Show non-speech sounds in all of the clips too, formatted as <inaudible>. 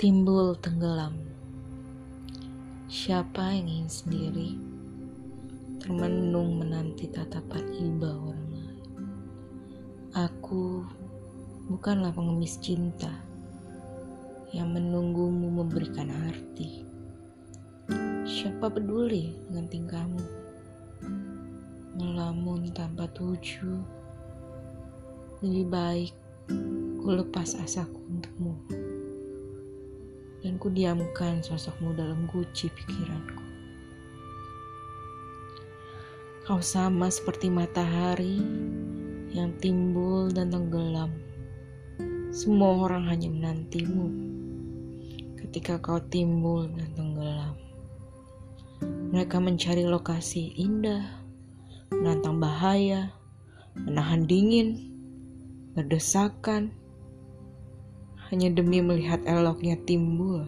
Timbul tenggelam. Siapa yang ingin sendiri termenung menanti tatapan iba orang lain? Aku bukanlah pengemis cinta yang menunggumu memberikan arti. Siapa peduli dengan tingkahmu? Melamun tanpa tuju, lebih baik ku lepas asaku untukmu dan ku diamkan sosokmu dalam guci pikiranku. Kau sama seperti matahari yang timbul dan tenggelam. Semua orang hanya menantimu ketika kau timbul dan tenggelam. Mereka mencari lokasi indah, menantang bahaya, menahan dingin, berdesakan, hanya demi melihat eloknya timbul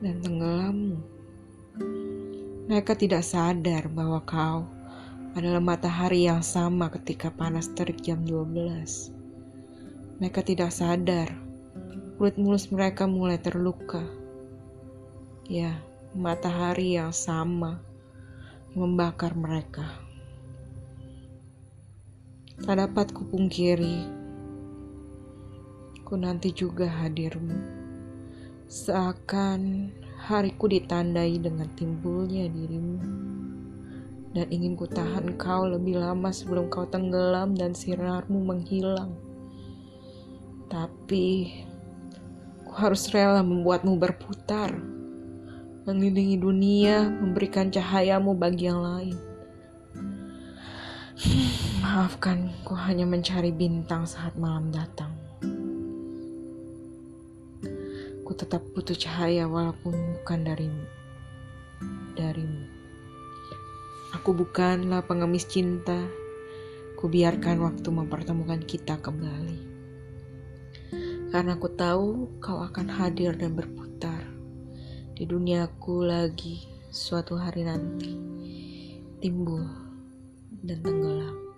dan tenggelammu. Mereka tidak sadar bahwa kau adalah matahari yang sama ketika panas terik jam 12. Mereka tidak sadar kulit mulus mereka mulai terluka. Ya, matahari yang sama membakar mereka. Tak dapat kupungkiri Ku nanti juga hadirmu. Seakan hariku ditandai dengan timbulnya dirimu. Dan ingin ku tahan kau lebih lama sebelum kau tenggelam dan sinarmu menghilang. Tapi ku harus rela membuatmu berputar. Mengelilingi dunia, memberikan cahayamu bagi yang lain. <sighs> Maafkan, ku hanya mencari bintang saat malam datang. Ku tetap butuh cahaya walaupun bukan darimu. Darimu. Aku bukanlah pengemis cinta. Ku biarkan waktu mempertemukan kita kembali. Karena aku tahu kau akan hadir dan berputar di duniaku lagi suatu hari nanti. Timbul dan tenggelam.